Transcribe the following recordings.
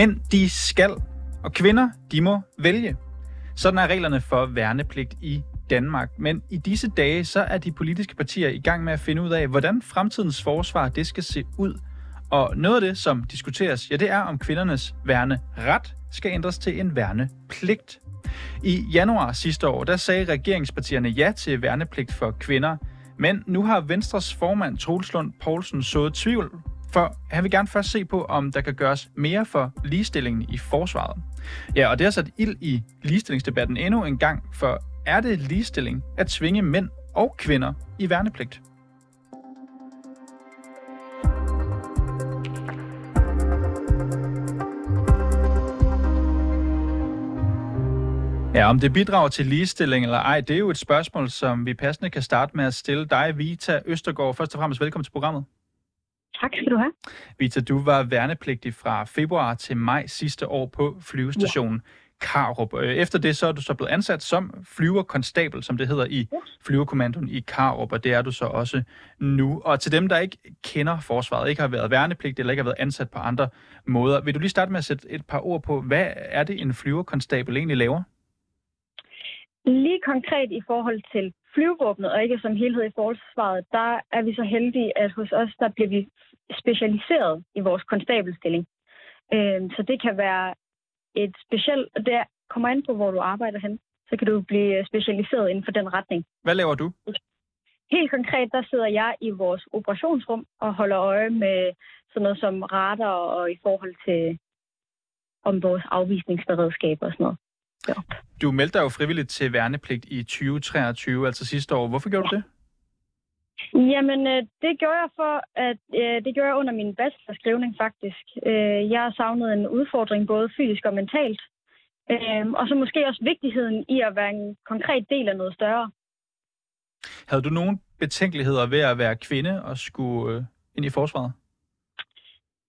Mænd, de skal, og kvinder, de må vælge. Sådan er reglerne for værnepligt i Danmark. Men i disse dage, så er de politiske partier i gang med at finde ud af, hvordan fremtidens forsvar det skal se ud. Og noget af det, som diskuteres, ja, det er, om kvindernes værneret skal ændres til en værnepligt. I januar sidste år, der sagde regeringspartierne ja til værnepligt for kvinder, men nu har Venstres formand Troels Lund Poulsen sået tvivl, for han vil gerne først se på, om der kan gøres mere for ligestillingen i forsvaret. Ja, og det har sat ild i ligestillingsdebatten endnu en gang, for er det ligestilling at tvinge mænd og kvinder i værnepligt? Ja, om det bidrager til ligestilling eller ej, det er jo et spørgsmål, som vi passende kan starte med at stille dig, Vita Østergaard. Først og fremmest velkommen til programmet. Tak skal du have. Vita, du var værnepligtig fra februar til maj sidste år på flyvestationen ja. Karup. Øh, efter det så er du så blevet ansat som flyverkonstabel, som det hedder i flyverkommandoen i Karup, og det er du så også nu. Og til dem, der ikke kender forsvaret, ikke har været værnepligtig eller ikke har været ansat på andre måder, vil du lige starte med at sætte et par ord på, hvad er det en flyverkonstabel egentlig laver? Lige konkret i forhold til flyvåbnet, og ikke som helhed i forsvaret, der er vi så heldige, at hos os, der bliver vi specialiseret i vores konstabelstilling. Øhm, så det kan være et specielt, og det kommer an på, hvor du arbejder hen, så kan du blive specialiseret inden for den retning. Hvad laver du? Helt konkret, der sidder jeg i vores operationsrum og holder øje med sådan noget som radar og i forhold til om vores afvisningsberedskab og sådan noget. Ja. Du meldte dig jo frivilligt til værnepligt i 2023, altså sidste år. Hvorfor gjorde ja. du det? Jamen, øh, det gjorde jeg for, at øh, det gjorde jeg under min bachelorskrivning faktisk. Øh, jeg savnet en udfordring både fysisk og mentalt. Og så måske også vigtigheden i at være en konkret del af noget større. Havde du nogen betænkeligheder ved at være kvinde og skulle ind i forsvaret?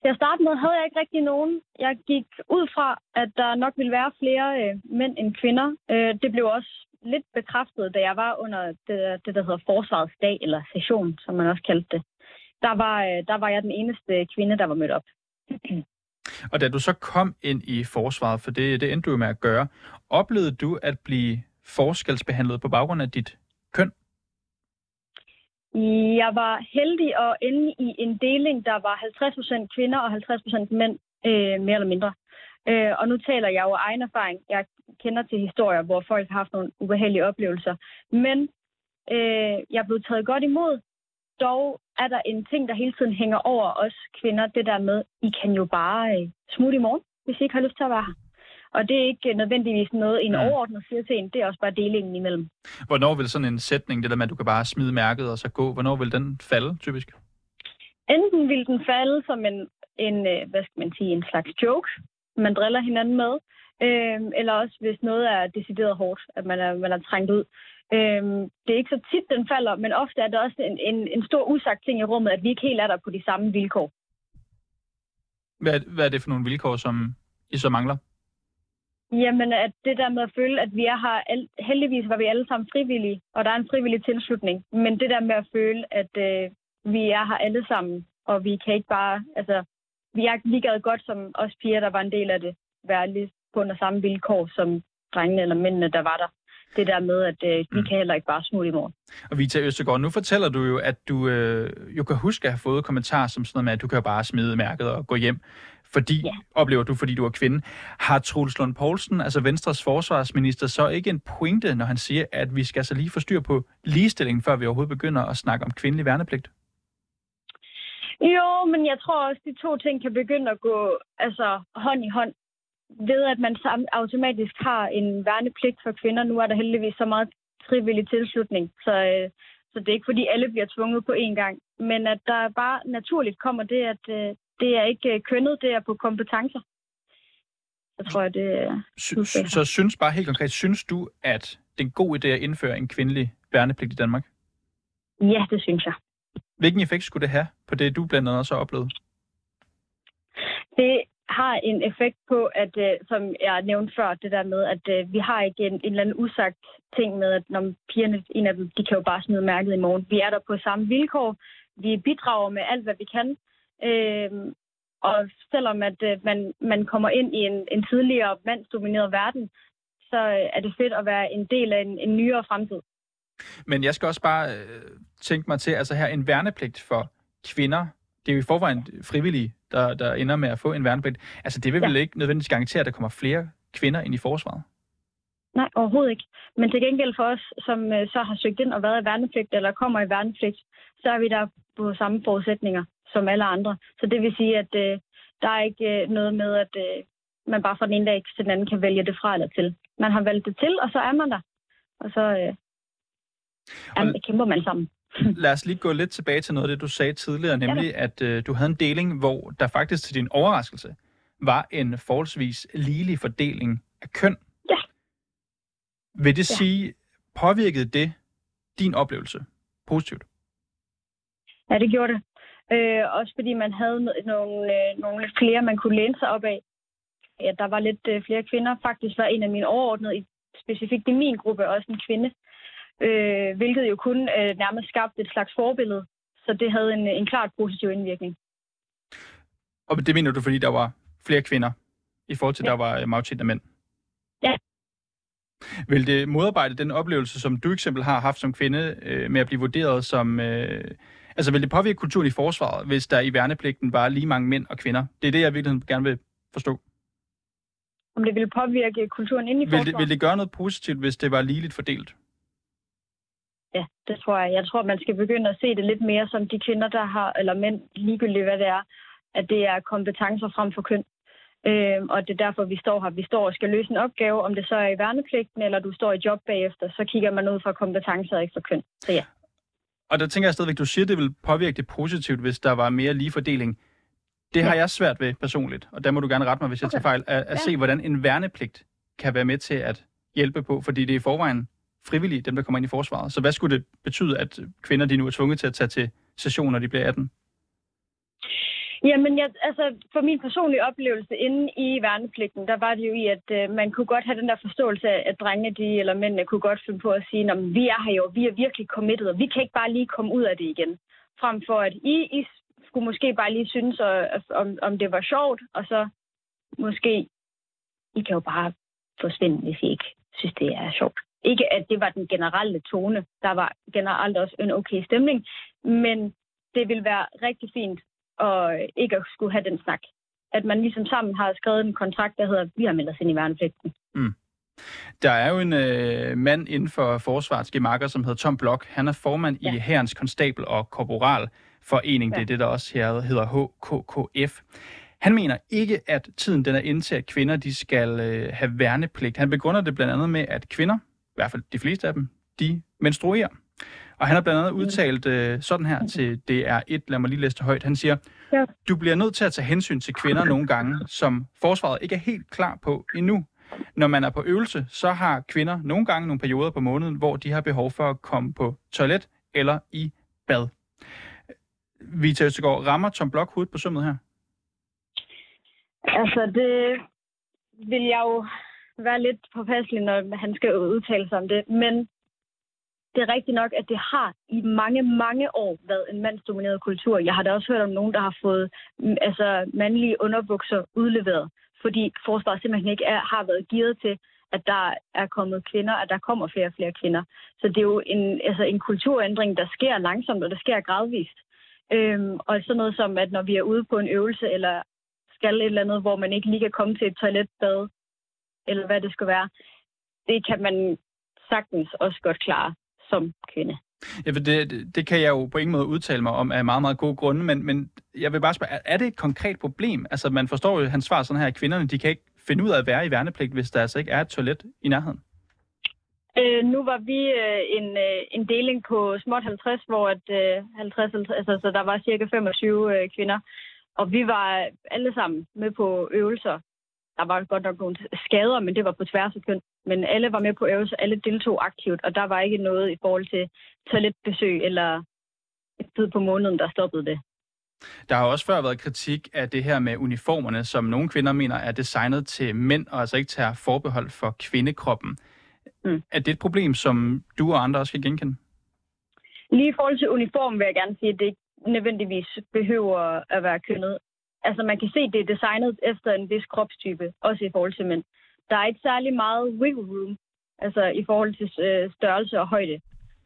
Til at starte med havde jeg ikke rigtig nogen. Jeg gik ud fra, at der nok ville være flere øh, mænd end kvinder. Øh, det blev også lidt bekræftet, da jeg var under det, det der hedder Forsvarets dag, eller session, som man også kaldte det. Der var, øh, der var jeg den eneste kvinde, der var mødt op. Og da du så kom ind i forsvaret, for det, det endte du med at gøre, oplevede du at blive forskelsbehandlet på baggrund af dit køn? Jeg var heldig at ende i en deling, der var 50% kvinder og 50% mænd, øh, mere eller mindre. Øh, og nu taler jeg jo af egen erfaring. Jeg kender til historier, hvor folk har haft nogle ubehagelige oplevelser. Men øh, jeg er blevet taget godt imod. Dog er der en ting, der hele tiden hænger over os kvinder. Det der med, I kan jo bare øh, smutte i morgen, hvis I ikke har lyst til at være her. Og det er ikke nødvendigvis noget, en overordnet siger til en. Det er også bare delingen imellem. Hvornår vil sådan en sætning, det der med, at du kan bare smide mærket og så gå, hvornår vil den falde typisk? Enten vil den falde som en, en øh, hvad skal man sige, en slags joke, man driller hinanden med, øh, eller også hvis noget er decideret hårdt, at man er, man er trængt ud. Øh, det er ikke så tit, den falder, men ofte er det også en, en, en stor usagt ting i rummet, at vi ikke helt er der på de samme vilkår. Hvad, hvad er det for nogle vilkår, som I så mangler? Jamen, at det der med at føle, at vi er her, heldigvis var vi alle sammen frivillige, og der er en frivillig tilslutning. Men det der med at føle, at øh, vi er her alle sammen, og vi kan ikke bare, altså, vi er lige gad godt som os piger, der var en del af det, være lige på under samme vilkår som drengene eller mændene, der var der. Det der med, at øh, vi mm. kan heller ikke bare smutte i morgen. Og Vita Østergaard, nu fortæller du jo, at du øh, jo kan huske at have fået kommentarer som sådan noget med, at du kan jo bare smide mærket og gå hjem fordi, ja. oplever du, fordi du er kvinde. Har Troels Lund Poulsen, altså Venstres forsvarsminister, så ikke en pointe, når han siger, at vi skal så lige få styr på ligestillingen, før vi overhovedet begynder at snakke om kvindelig værnepligt? Jo, men jeg tror også, at de to ting kan begynde at gå altså, hånd i hånd ved, at man automatisk har en værnepligt for kvinder. Nu er der heldigvis så meget frivillig tilslutning, så, øh, så det er ikke fordi alle bliver tvunget på én gang. Men at der bare naturligt kommer det, at øh, det er ikke øh, kønnet, det er på kompetencer. Så tror jeg, det er... Så, så synes bare helt konkret, synes du, at det er en god idé at indføre en kvindelig værnepligt i Danmark? Ja, det synes jeg. Hvilken effekt skulle det have på det, du blandt andet også har oplevet? Det har en effekt på, at øh, som jeg nævnte før, det der med, at øh, vi har ikke en, en eller anden usagt ting med, at når pigerne, en af dem, de kan jo bare smide mærket i morgen. Vi er der på samme vilkår. Vi bidrager med alt, hvad vi kan. Øh, Og selvom at øh, man, man kommer ind i en, en tidligere mandsdomineret verden, så øh, er det fedt at være en del af en, en nyere fremtid. Men jeg skal også bare øh, tænke mig til, altså her en værnepligt for kvinder, det er jo i forvejen frivillige, der, der ender med at få en værnepligt. Altså det vil ja. vel ikke nødvendigvis garantere, at der kommer flere kvinder ind i forsvaret? Nej, overhovedet ikke. Men til gengæld for os, som øh, så har søgt ind og været i værnepligt, eller kommer i værnepligt, så er vi der på samme forudsætninger som alle andre. Så det vil sige, at øh, der er ikke øh, noget med, at øh, man bare fra den ene dag til den anden kan vælge det fra eller til. Man har valgt det til, og så er man der. Og så øh, og kæmper man sammen. Lad os lige gå lidt tilbage til noget af det, du sagde tidligere, nemlig ja, at øh, du havde en deling, hvor der faktisk til din overraskelse var en forholdsvis ligelig fordeling af køn. Ja. Vil det ja. sige, påvirkede det din oplevelse positivt? Ja, det gjorde det. Øh, også fordi man havde nogle, øh, nogle flere, man kunne læne sig op af. Ja, der var lidt øh, flere kvinder. Faktisk var en af mine overordnede, specifikt i min gruppe, også en kvinde. Øh, hvilket jo kun øh, nærmest skabte et slags forbillede. Så det havde en, en klart positiv indvirkning. Og det mener du, fordi der var flere kvinder, i forhold til, ja. der var øh, majoritet af mænd? Ja. Vil det modarbejde den oplevelse, som du eksempel har haft som kvinde, øh, med at blive vurderet som... Øh, altså vil det påvirke kulturen i forsvaret, hvis der i værnepligten var lige mange mænd og kvinder? Det er det, jeg virkelig gerne vil forstå. Om det ville påvirke kulturen ind i forsvaret? Vil det, vil det gøre noget positivt, hvis det var ligeligt fordelt? Ja, det tror jeg. Jeg tror, man skal begynde at se det lidt mere som de kvinder, der har, eller mænd, ligegyldigt hvad det er, at det er kompetencer frem for køn. Øh, og det er derfor, vi står her. Vi står og skal løse en opgave, om det så er i værnepligten, eller du står i job bagefter, så kigger man ud fra kompetencer og ikke fra køn. Så ja. Og der tænker jeg stadigvæk, du siger, det vil påvirke det positivt, hvis der var mere lige fordeling. Det har ja. jeg svært ved personligt, og der må du gerne rette mig, hvis okay. jeg tager fejl, at, at ja. se, hvordan en værnepligt kan være med til at hjælpe på, fordi det er i forvejen frivillige, dem der kommer ind i forsvaret. Så hvad skulle det betyde, at kvinder de nu er tvunget til at tage til session, når de bliver 18? Jamen, jeg, altså, for min personlige oplevelse inde i værnepligten, der var det jo i, at øh, man kunne godt have den der forståelse af, at drenge de, eller mændene kunne godt finde på at sige, at vi er her jo, vi er virkelig committed, og vi kan ikke bare lige komme ud af det igen. Frem for at I, I skulle måske bare lige synes, og, om, om det var sjovt, og så måske, I kan jo bare forsvinde, hvis I ikke synes, det er sjovt. Ikke at det var den generelle tone. Der var generelt også en okay stemning. Men det vil være rigtig fint og ikke at skulle have den snak. At man ligesom sammen har skrevet en kontrakt, der hedder, vi har meldt os ind i værnepligten. Mm. Der er jo en øh, mand inden for forsvarets gemakker, som hedder Tom Blok. Han er formand ja. i Herrens Konstabel og Korporal Forening. Ja. Det er det, der også her hedder HKKF. Han mener ikke, at tiden den er inde til, at kvinder de skal øh, have værnepligt. Han begrunder det blandt andet med, at kvinder, hvert fald de fleste af dem, de menstruerer. Og han har blandt andet udtalt øh, sådan her til DR1, lad mig lige læse det højt. Han siger, ja. du bliver nødt til at tage hensyn til kvinder nogle gange, som forsvaret ikke er helt klar på endnu. Når man er på øvelse, så har kvinder nogle gange nogle perioder på måneden, hvor de har behov for at komme på toilet eller i bad. Vita Østegård, rammer Tom Blok hovedet på sømmet her? Altså, det vil jeg jo være lidt påpasselig, når han skal udtale sig om det. Men det er rigtigt nok, at det har i mange, mange år været en mandsdomineret kultur. Jeg har da også hørt om nogen, der har fået mm, altså, mandlige underbukser udleveret, fordi forsvaret simpelthen ikke er, har været gearet til, at der er kommet kvinder, at der kommer flere og flere kvinder. Så det er jo en, altså, en kulturændring, der sker langsomt, og der sker gradvist. Øhm, og sådan noget som, at når vi er ude på en øvelse, eller skal et eller andet, hvor man ikke lige kan komme til et toiletbad, eller hvad det skal være, det kan man sagtens også godt klare som kvinde. Ja, det, det, kan jeg jo på ingen måde udtale mig om af meget, meget gode grunde, men, men jeg vil bare spørge, er det et konkret problem? Altså, man forstår jo hans svar sådan her, at kvinderne, de kan ikke finde ud af at være i værnepligt, hvis der altså ikke er et toilet i nærheden. Øh, nu var vi øh, en, øh, en deling på småt 50, hvor at, øh, 50, altså, så der var cirka 25 øh, kvinder, og vi var alle sammen med på øvelser der var godt nok nogle skader, men det var på tværs af køn. Men alle var med på øvelse, alle deltog aktivt, og der var ikke noget i forhold til toiletbesøg eller et tid på måneden, der stoppede det. Der har også før været kritik af det her med uniformerne, som nogle kvinder mener er designet til mænd, og altså ikke tager forbehold for kvindekroppen. Mm. Er det et problem, som du og andre også kan genkende? Lige i forhold til uniform vil jeg gerne sige, at det ikke nødvendigvis behøver at være kønnet. Altså man kan se, det er designet efter en vis kropstype, også i forhold til mænd. Der er ikke særlig meget wiggle room, altså i forhold til øh, størrelse og højde.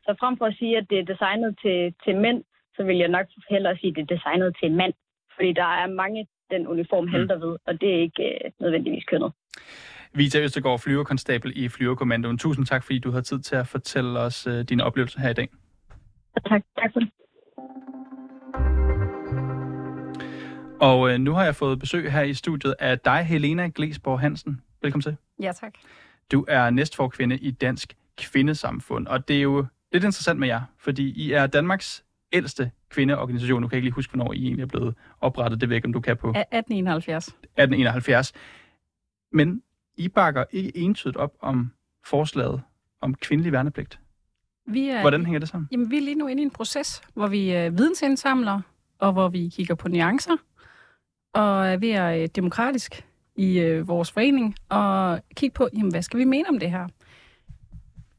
Så frem for at sige, at det er designet til, til mænd, så vil jeg nok hellere sige, at det er designet til en mand. Fordi der er mange, den uniform halter ved, og det er ikke øh, nødvendigvis kønnet. Vita Østergaard, flyverkonstabel i Flyverkommandoen. Tusind tak, fordi du har tid til at fortælle os øh, dine oplevelser her i dag. Tak, tak for det. Og øh, nu har jeg fået besøg her i studiet af dig, Helena Glesborg Hansen. Velkommen til. Ja, tak. Du er næstforkvinde i Dansk Kvindesamfund, og det er jo lidt interessant med jer, fordi I er Danmarks ældste kvindeorganisation. Nu kan jeg ikke lige huske, hvornår I egentlig er blevet oprettet. Det ved ikke, om du kan på 1871. 1871. Men I bakker ikke entydigt op om forslaget om kvindelig værnepligt. Vi er, Hvordan hænger det sammen? Jamen, vi er lige nu inde i en proces, hvor vi øh, vidensindsamler, og hvor vi kigger på nuancer, og er ved at øh, demokratisk i øh, vores forening, og kigge på, jamen, hvad skal vi mene om det her?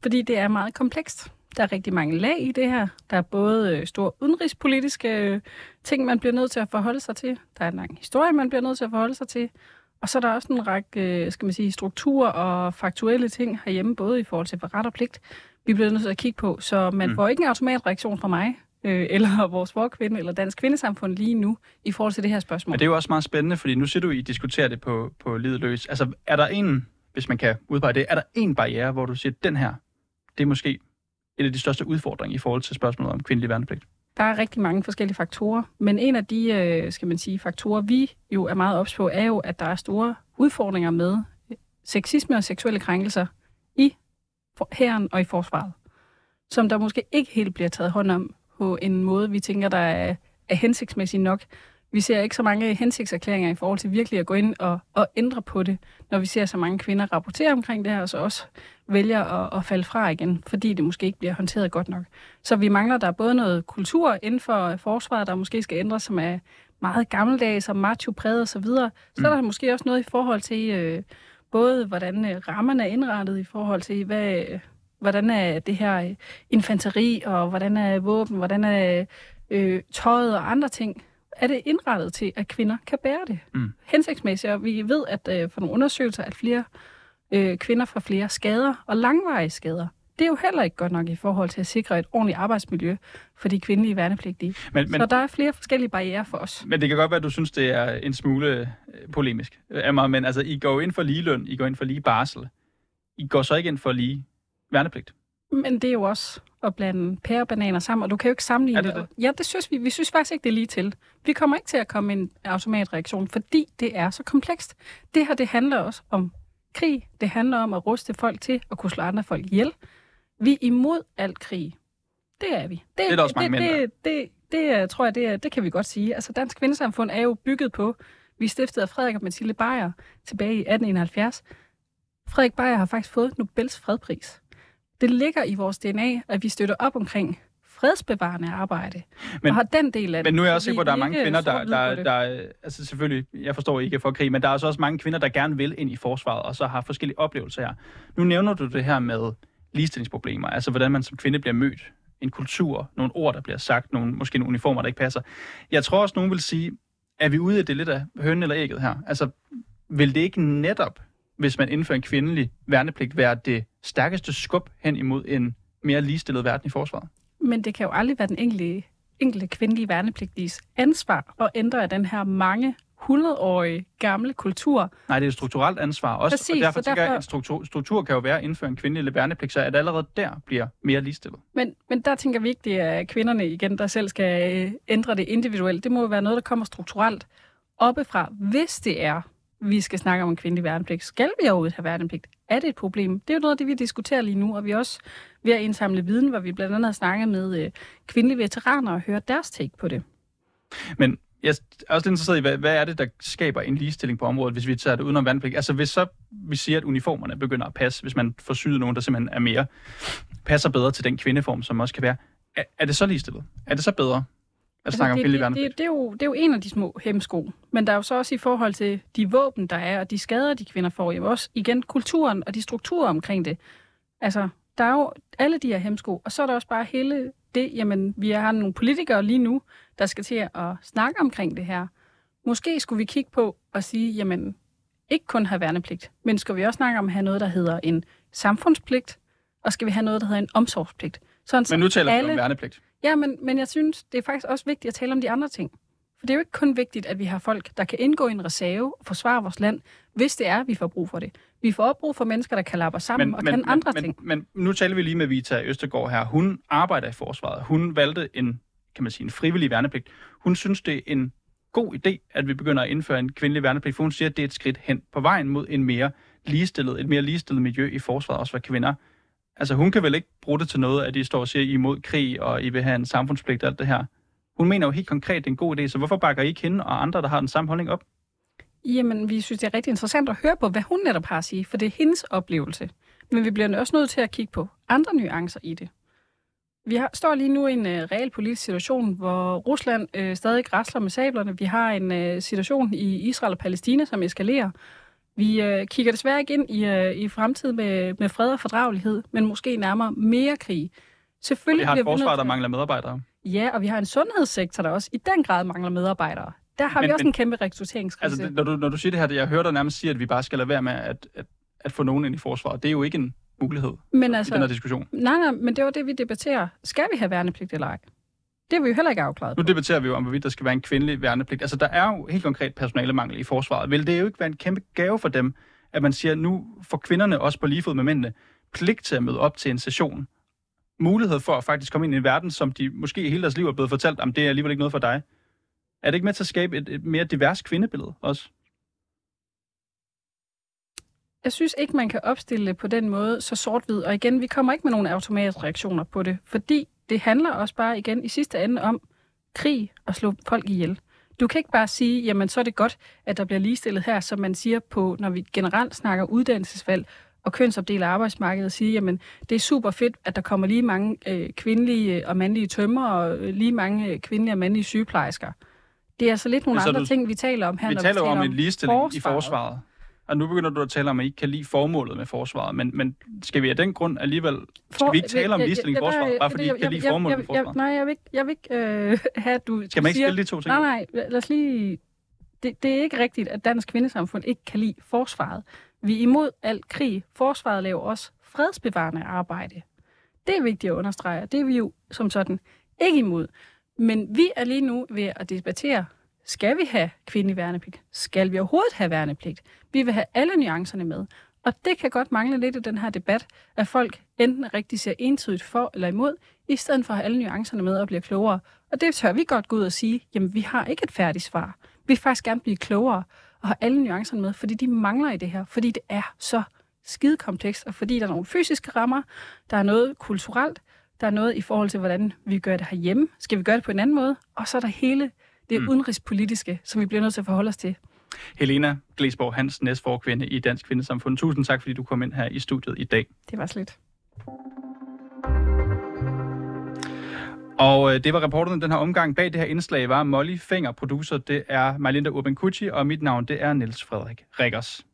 Fordi det er meget komplekst. Der er rigtig mange lag i det her. Der er både øh, store udenrigspolitiske øh, ting, man bliver nødt til at forholde sig til. Der er en lang historie, man bliver nødt til at forholde sig til. Og så er der også en række, øh, skal man sige, strukturer og faktuelle ting herhjemme, både i forhold til ret og pligt, vi bliver nødt til at kigge på. Så man Mm. får ikke en automatreaktion fra mig, øh, eller vores forkvinde, eller Dansk Kvindesamfund lige nu, i forhold til det her spørgsmål. Men det er jo også meget spændende, fordi nu siger du, I diskuterer det på, på livet løs. Altså, er der en, hvis man kan udpege det, er der en barriere, hvor du siger, at den her, det er måske en af de største udfordringer i forhold til spørgsmålet om kvindelig værnepligt? Der er rigtig mange forskellige faktorer, men en af de, øh, skal man sige, faktorer, vi jo er meget ops på, er jo, at der er store udfordringer med sexisme og seksuelle krænkelser i hæren og i forsvaret, som der måske ikke helt bliver taget hånd om på en måde, vi tænker, der er, er hensigtsmæssig nok. Vi ser ikke så mange hensigtserklæringer i forhold til virkelig at gå ind og, og ændre på det, når vi ser så mange kvinder rapportere omkring det her, og så også vælger at, at falde fra igen, fordi det måske ikke bliver håndteret godt nok. Så vi mangler der er både noget kultur inden for forsvaret, der måske skal ændres, som er meget gammeldags og macho-præget osv. Så, videre. så er der måske også noget i forhold til øh, både, hvordan øh, rammerne er indrettet i forhold til, hvad, øh, hvordan er det her øh, infanteri, og hvordan er våben, hvordan er øh, tøjet og andre ting. Er det indrettet til, at kvinder kan bære det Mm. hensigtsmæssigt? Og vi ved at øh, fra nogle undersøgelser, at flere øh, kvinder får flere skader og langvarige skader. Det er jo heller ikke godt nok i forhold til at sikre et ordentligt arbejdsmiljø for de kvindelige værnepligtige. Men, Men... Så der er flere forskellige barriere for os. men det kan godt være, at du synes, det er en smule øh, polemisk af mig, men altså, I går ind for lige løn, I går ind for lige barsel. I går så ikke ind for lige værnepligt. Men det er jo også at blande pære og bananer sammen, og du kan jo ikke sammenligne Er det det? Ja, det synes vi. Vi synes faktisk ikke, det er lige til. Vi kommer ikke til at komme en automatreaktion, fordi det er så komplekst. Det her, det handler også om krig. Det handler om at ruste folk til at kunne slå andre folk ihjel. Vi er imod alt krig. Det er vi. Det, er der også mange det, mænd, det, det, det, det, tror jeg, det, det kan vi godt sige. Altså, Dansk Kvindesamfund er jo bygget på, vi stiftet af Frederik og Mathilde Beyer tilbage i 1871. Frederik Beyer har faktisk fået Nobels fredpris. Det ligger i vores DNA, at vi støtter op omkring fredsbevarende arbejde. Men- og har den del af det. Men nu er jeg også Så sikker på, at der er mange kvinder, der, der, der, altså selvfølgelig, jeg forstår ikke for krig, men der er altså også mange kvinder, der gerne vil ind i forsvaret, og så har forskellige oplevelser her. Nu nævner du det her med ligestillingsproblemer, altså hvordan man som kvinde bliver mødt, en kultur, nogle ord, der bliver sagt, nogle, måske nogle uniformer, der ikke passer. Jeg tror også, nogen vil sige, er vi ude af det lidt af hønen eller ægget her? Altså, vil det ikke netop, hvis man indfører en kvindelig værnepligt, være det stærkeste skub hen imod en mere ligestillet verden i forsvaret? Men det kan jo aldrig være den enkelte, enkelte kvindelige værnepligtiges ansvar at ændre den her mange 100-årige gamle kultur. Nej, det er et strukturelt ansvar også, Præcis, og derfor så tænker jeg, derfor- at struktur, struktur kan jo være at indføre en kvindelig værnepligt, så at allerede der bliver mere ligestillet. Men, men der tænker vi ikke, det er kvinderne igen, der selv skal øh, ændre det individuelt. Det må jo være noget, der kommer strukturelt oppefra. Hvis det er, vi skal snakke om en kvindelig værnepligt, skal vi overhovedet have værnepligt? Er det et problem? Det er jo noget af det, vi diskuterer lige nu, og vi er også ved at indsamle viden, hvor vi blandt andet har snakket med øh, kvindelige veteraner og høre deres take på det. Men jeg er også lidt interesseret i, hvad, hvad er det, der skaber en ligestilling på området, hvis vi tager det udenom værnepligt? Altså hvis så vi siger, at uniformerne begynder at passe, hvis man får syet nogen, der simpelthen er mere, passer bedre til den kvindeform, som også kan være, er, er det så ligestillet? Er det så bedre om Altså, det, kvindelig det, værnepligt? det, det, er jo, det er jo en af de små hemsko. Men der er jo så også i forhold til de våben, der er, og de skader, de kvinder får. Jo også igen kulturen og de strukturer omkring det. Altså, der er jo alle de her hemsko. Og så er der også bare hele det, jamen, vi har nogle politikere lige nu, der skal til at snakke omkring det her. Måske skulle vi kigge på og sige, jamen, ikke kun have værnepligt, men skal vi også snakke om at have noget, der hedder en samfundspligt, og skal vi have noget, der hedder en omsorgspligt. Sådan, men nu taler alle... vi om værnepligt. Ja, men, men jeg synes, det er faktisk også vigtigt at tale om de andre ting. For det er jo ikke kun vigtigt, at vi har folk, der kan indgå i en reserve og forsvare vores land, hvis det er, at vi får brug for det. Vi får også brug for mennesker, der kan lappe sammen men, og men, kan andre men, ting. Men, men nu taler vi lige med Vita Østergaard her. Hun arbejder i forsvaret. Hun valgte en, kan man sige, en frivillig værnepligt. Hun synes, det er en god idé, at vi begynder at indføre en kvindelig værnepligt, for hun siger, at det er et skridt hen på vejen mod en mere ligestillet, et mere ligestillet miljø i forsvaret, også for kvinder. Altså, hun kan vel ikke bruge det til noget, at de står og siger, I er imod krig, og I vil have en samfundspligt og alt det her. Hun mener jo helt konkret, det er en god idé, så hvorfor bakker I ikke hende og andre, der har den samme holdning op? Jamen, vi synes, det er rigtig interessant at høre på, hvad hun netop har at sige, for det er hendes oplevelse. Men vi bliver også nødt til at kigge på andre nuancer i det. Vi har, står lige nu i en uh, reel politisk situation, hvor Rusland uh, stadig græsler med sablerne. Vi har en uh, situation i Israel og Palæstina, som eskalerer. Vi uh, kigger desværre ikke ind i, uh, i fremtiden med, med fred og fordragelighed, men måske nærmere mere krig. Selvfølgelig vi har et forsvar, der mangler medarbejdere. Ja, og vi har en sundhedssektor, der også i den grad mangler medarbejdere. Der har men, vi også men, en kæmpe rekrutteringskrise. Altså, når du, når du siger det her, jeg hører dig nærmest sige, at vi bare skal lade være med at, at, at få nogen ind i forsvaret. Det er jo ikke en mulighed men altså, i den her diskussion. Nej, nej, men det var det, vi debatterer. Skal vi have værnepligt eller ej? Det er vi jo heller ikke afklaret Nu debatterer vi jo om, hvorvidt der skal være en kvindelig værnepligt. Altså, der er jo helt konkret personalemangel i forsvaret. Vil det jo ikke være en kæmpe gave for dem, at man siger, nu får kvinderne også på lige fod med mændene pligt til at møde op til en session? Mulighed for at faktisk komme ind i en verden, som de måske hele deres liv er blevet fortalt, om det er alligevel ikke noget for dig. Er det ikke med til at skabe et, et mere divers kvindebillede også? Jeg synes ikke, man kan opstille det på den måde så sort-hvid. Og igen, vi kommer ikke med nogen automatiske reaktioner på det, fordi det handler også bare igen i sidste ende om krig og slå folk ihjel. Du kan ikke bare sige, jamen så er det godt, at der bliver ligestillet her, som man siger på, når vi generelt snakker uddannelsesvalg og kønsopdelt arbejdsmarkedet, og sige, jamen det er super fedt, at der kommer lige mange øh, kvindelige og mandlige tømmer og øh, lige mange øh, kvindelige og mandlige sygeplejersker. Det er altså lidt nogle andre du, ting, vi taler om her, vi når taler vi taler om, om en ligestilling forsvaret. i forsvaret. Og nu begynder du at tale om, at I ikke kan lide formålet med forsvaret, men, men skal vi af den grund alligevel, skal vi ikke tale om ligestilling i forsvaret, bare fordi I ikke kan lide formålet med forsvaret? Nej, jeg vil ikke, jeg vil ikke øh, have, at du Skal man ikke spille de to ting? Nej, nej, lad os lige... Det, det er ikke rigtigt, at dansk kvindesamfund ikke kan lide forsvaret. Vi er imod alt krig. Forsvaret laver også fredsbevarende arbejde. Det er vigtigt at understrege, det er vi jo som sådan ikke imod. Men vi er lige nu ved at debattere skal vi have kvindelig værnepligt? Skal vi overhovedet have værnepligt? Vi vil have alle nuancerne med. Og det kan godt mangle lidt i den her debat, at folk enten rigtig ser entydigt for eller imod, i stedet for at have alle nuancerne med og blive klogere. Og det tør vi godt gå ud og sige, jamen vi har ikke et færdigt svar. Vi vil faktisk gerne blive klogere og have alle nuancerne med, fordi de mangler i det her, fordi det er så skide komplekst, og fordi der er nogle fysiske rammer, der er noget kulturelt, der er noget i forhold til, hvordan vi gør det herhjemme. Skal vi gøre det på en anden måde? Og så er der hele det mm. udenrigspolitiske, som vi bliver nødt til at forholde os til. Helena Glesborg Hans, næstforkvinde i Dansk Kvindesamfund. Tusind tak, fordi du kom ind her i studiet i dag. Det var slet. Og øh, det var reporterne den her omgang. Bag det her indslag var Molly Fenger, producer. Det er Marlinda Urban Kucci, og mit navn det er Niels Frederik Rikkers.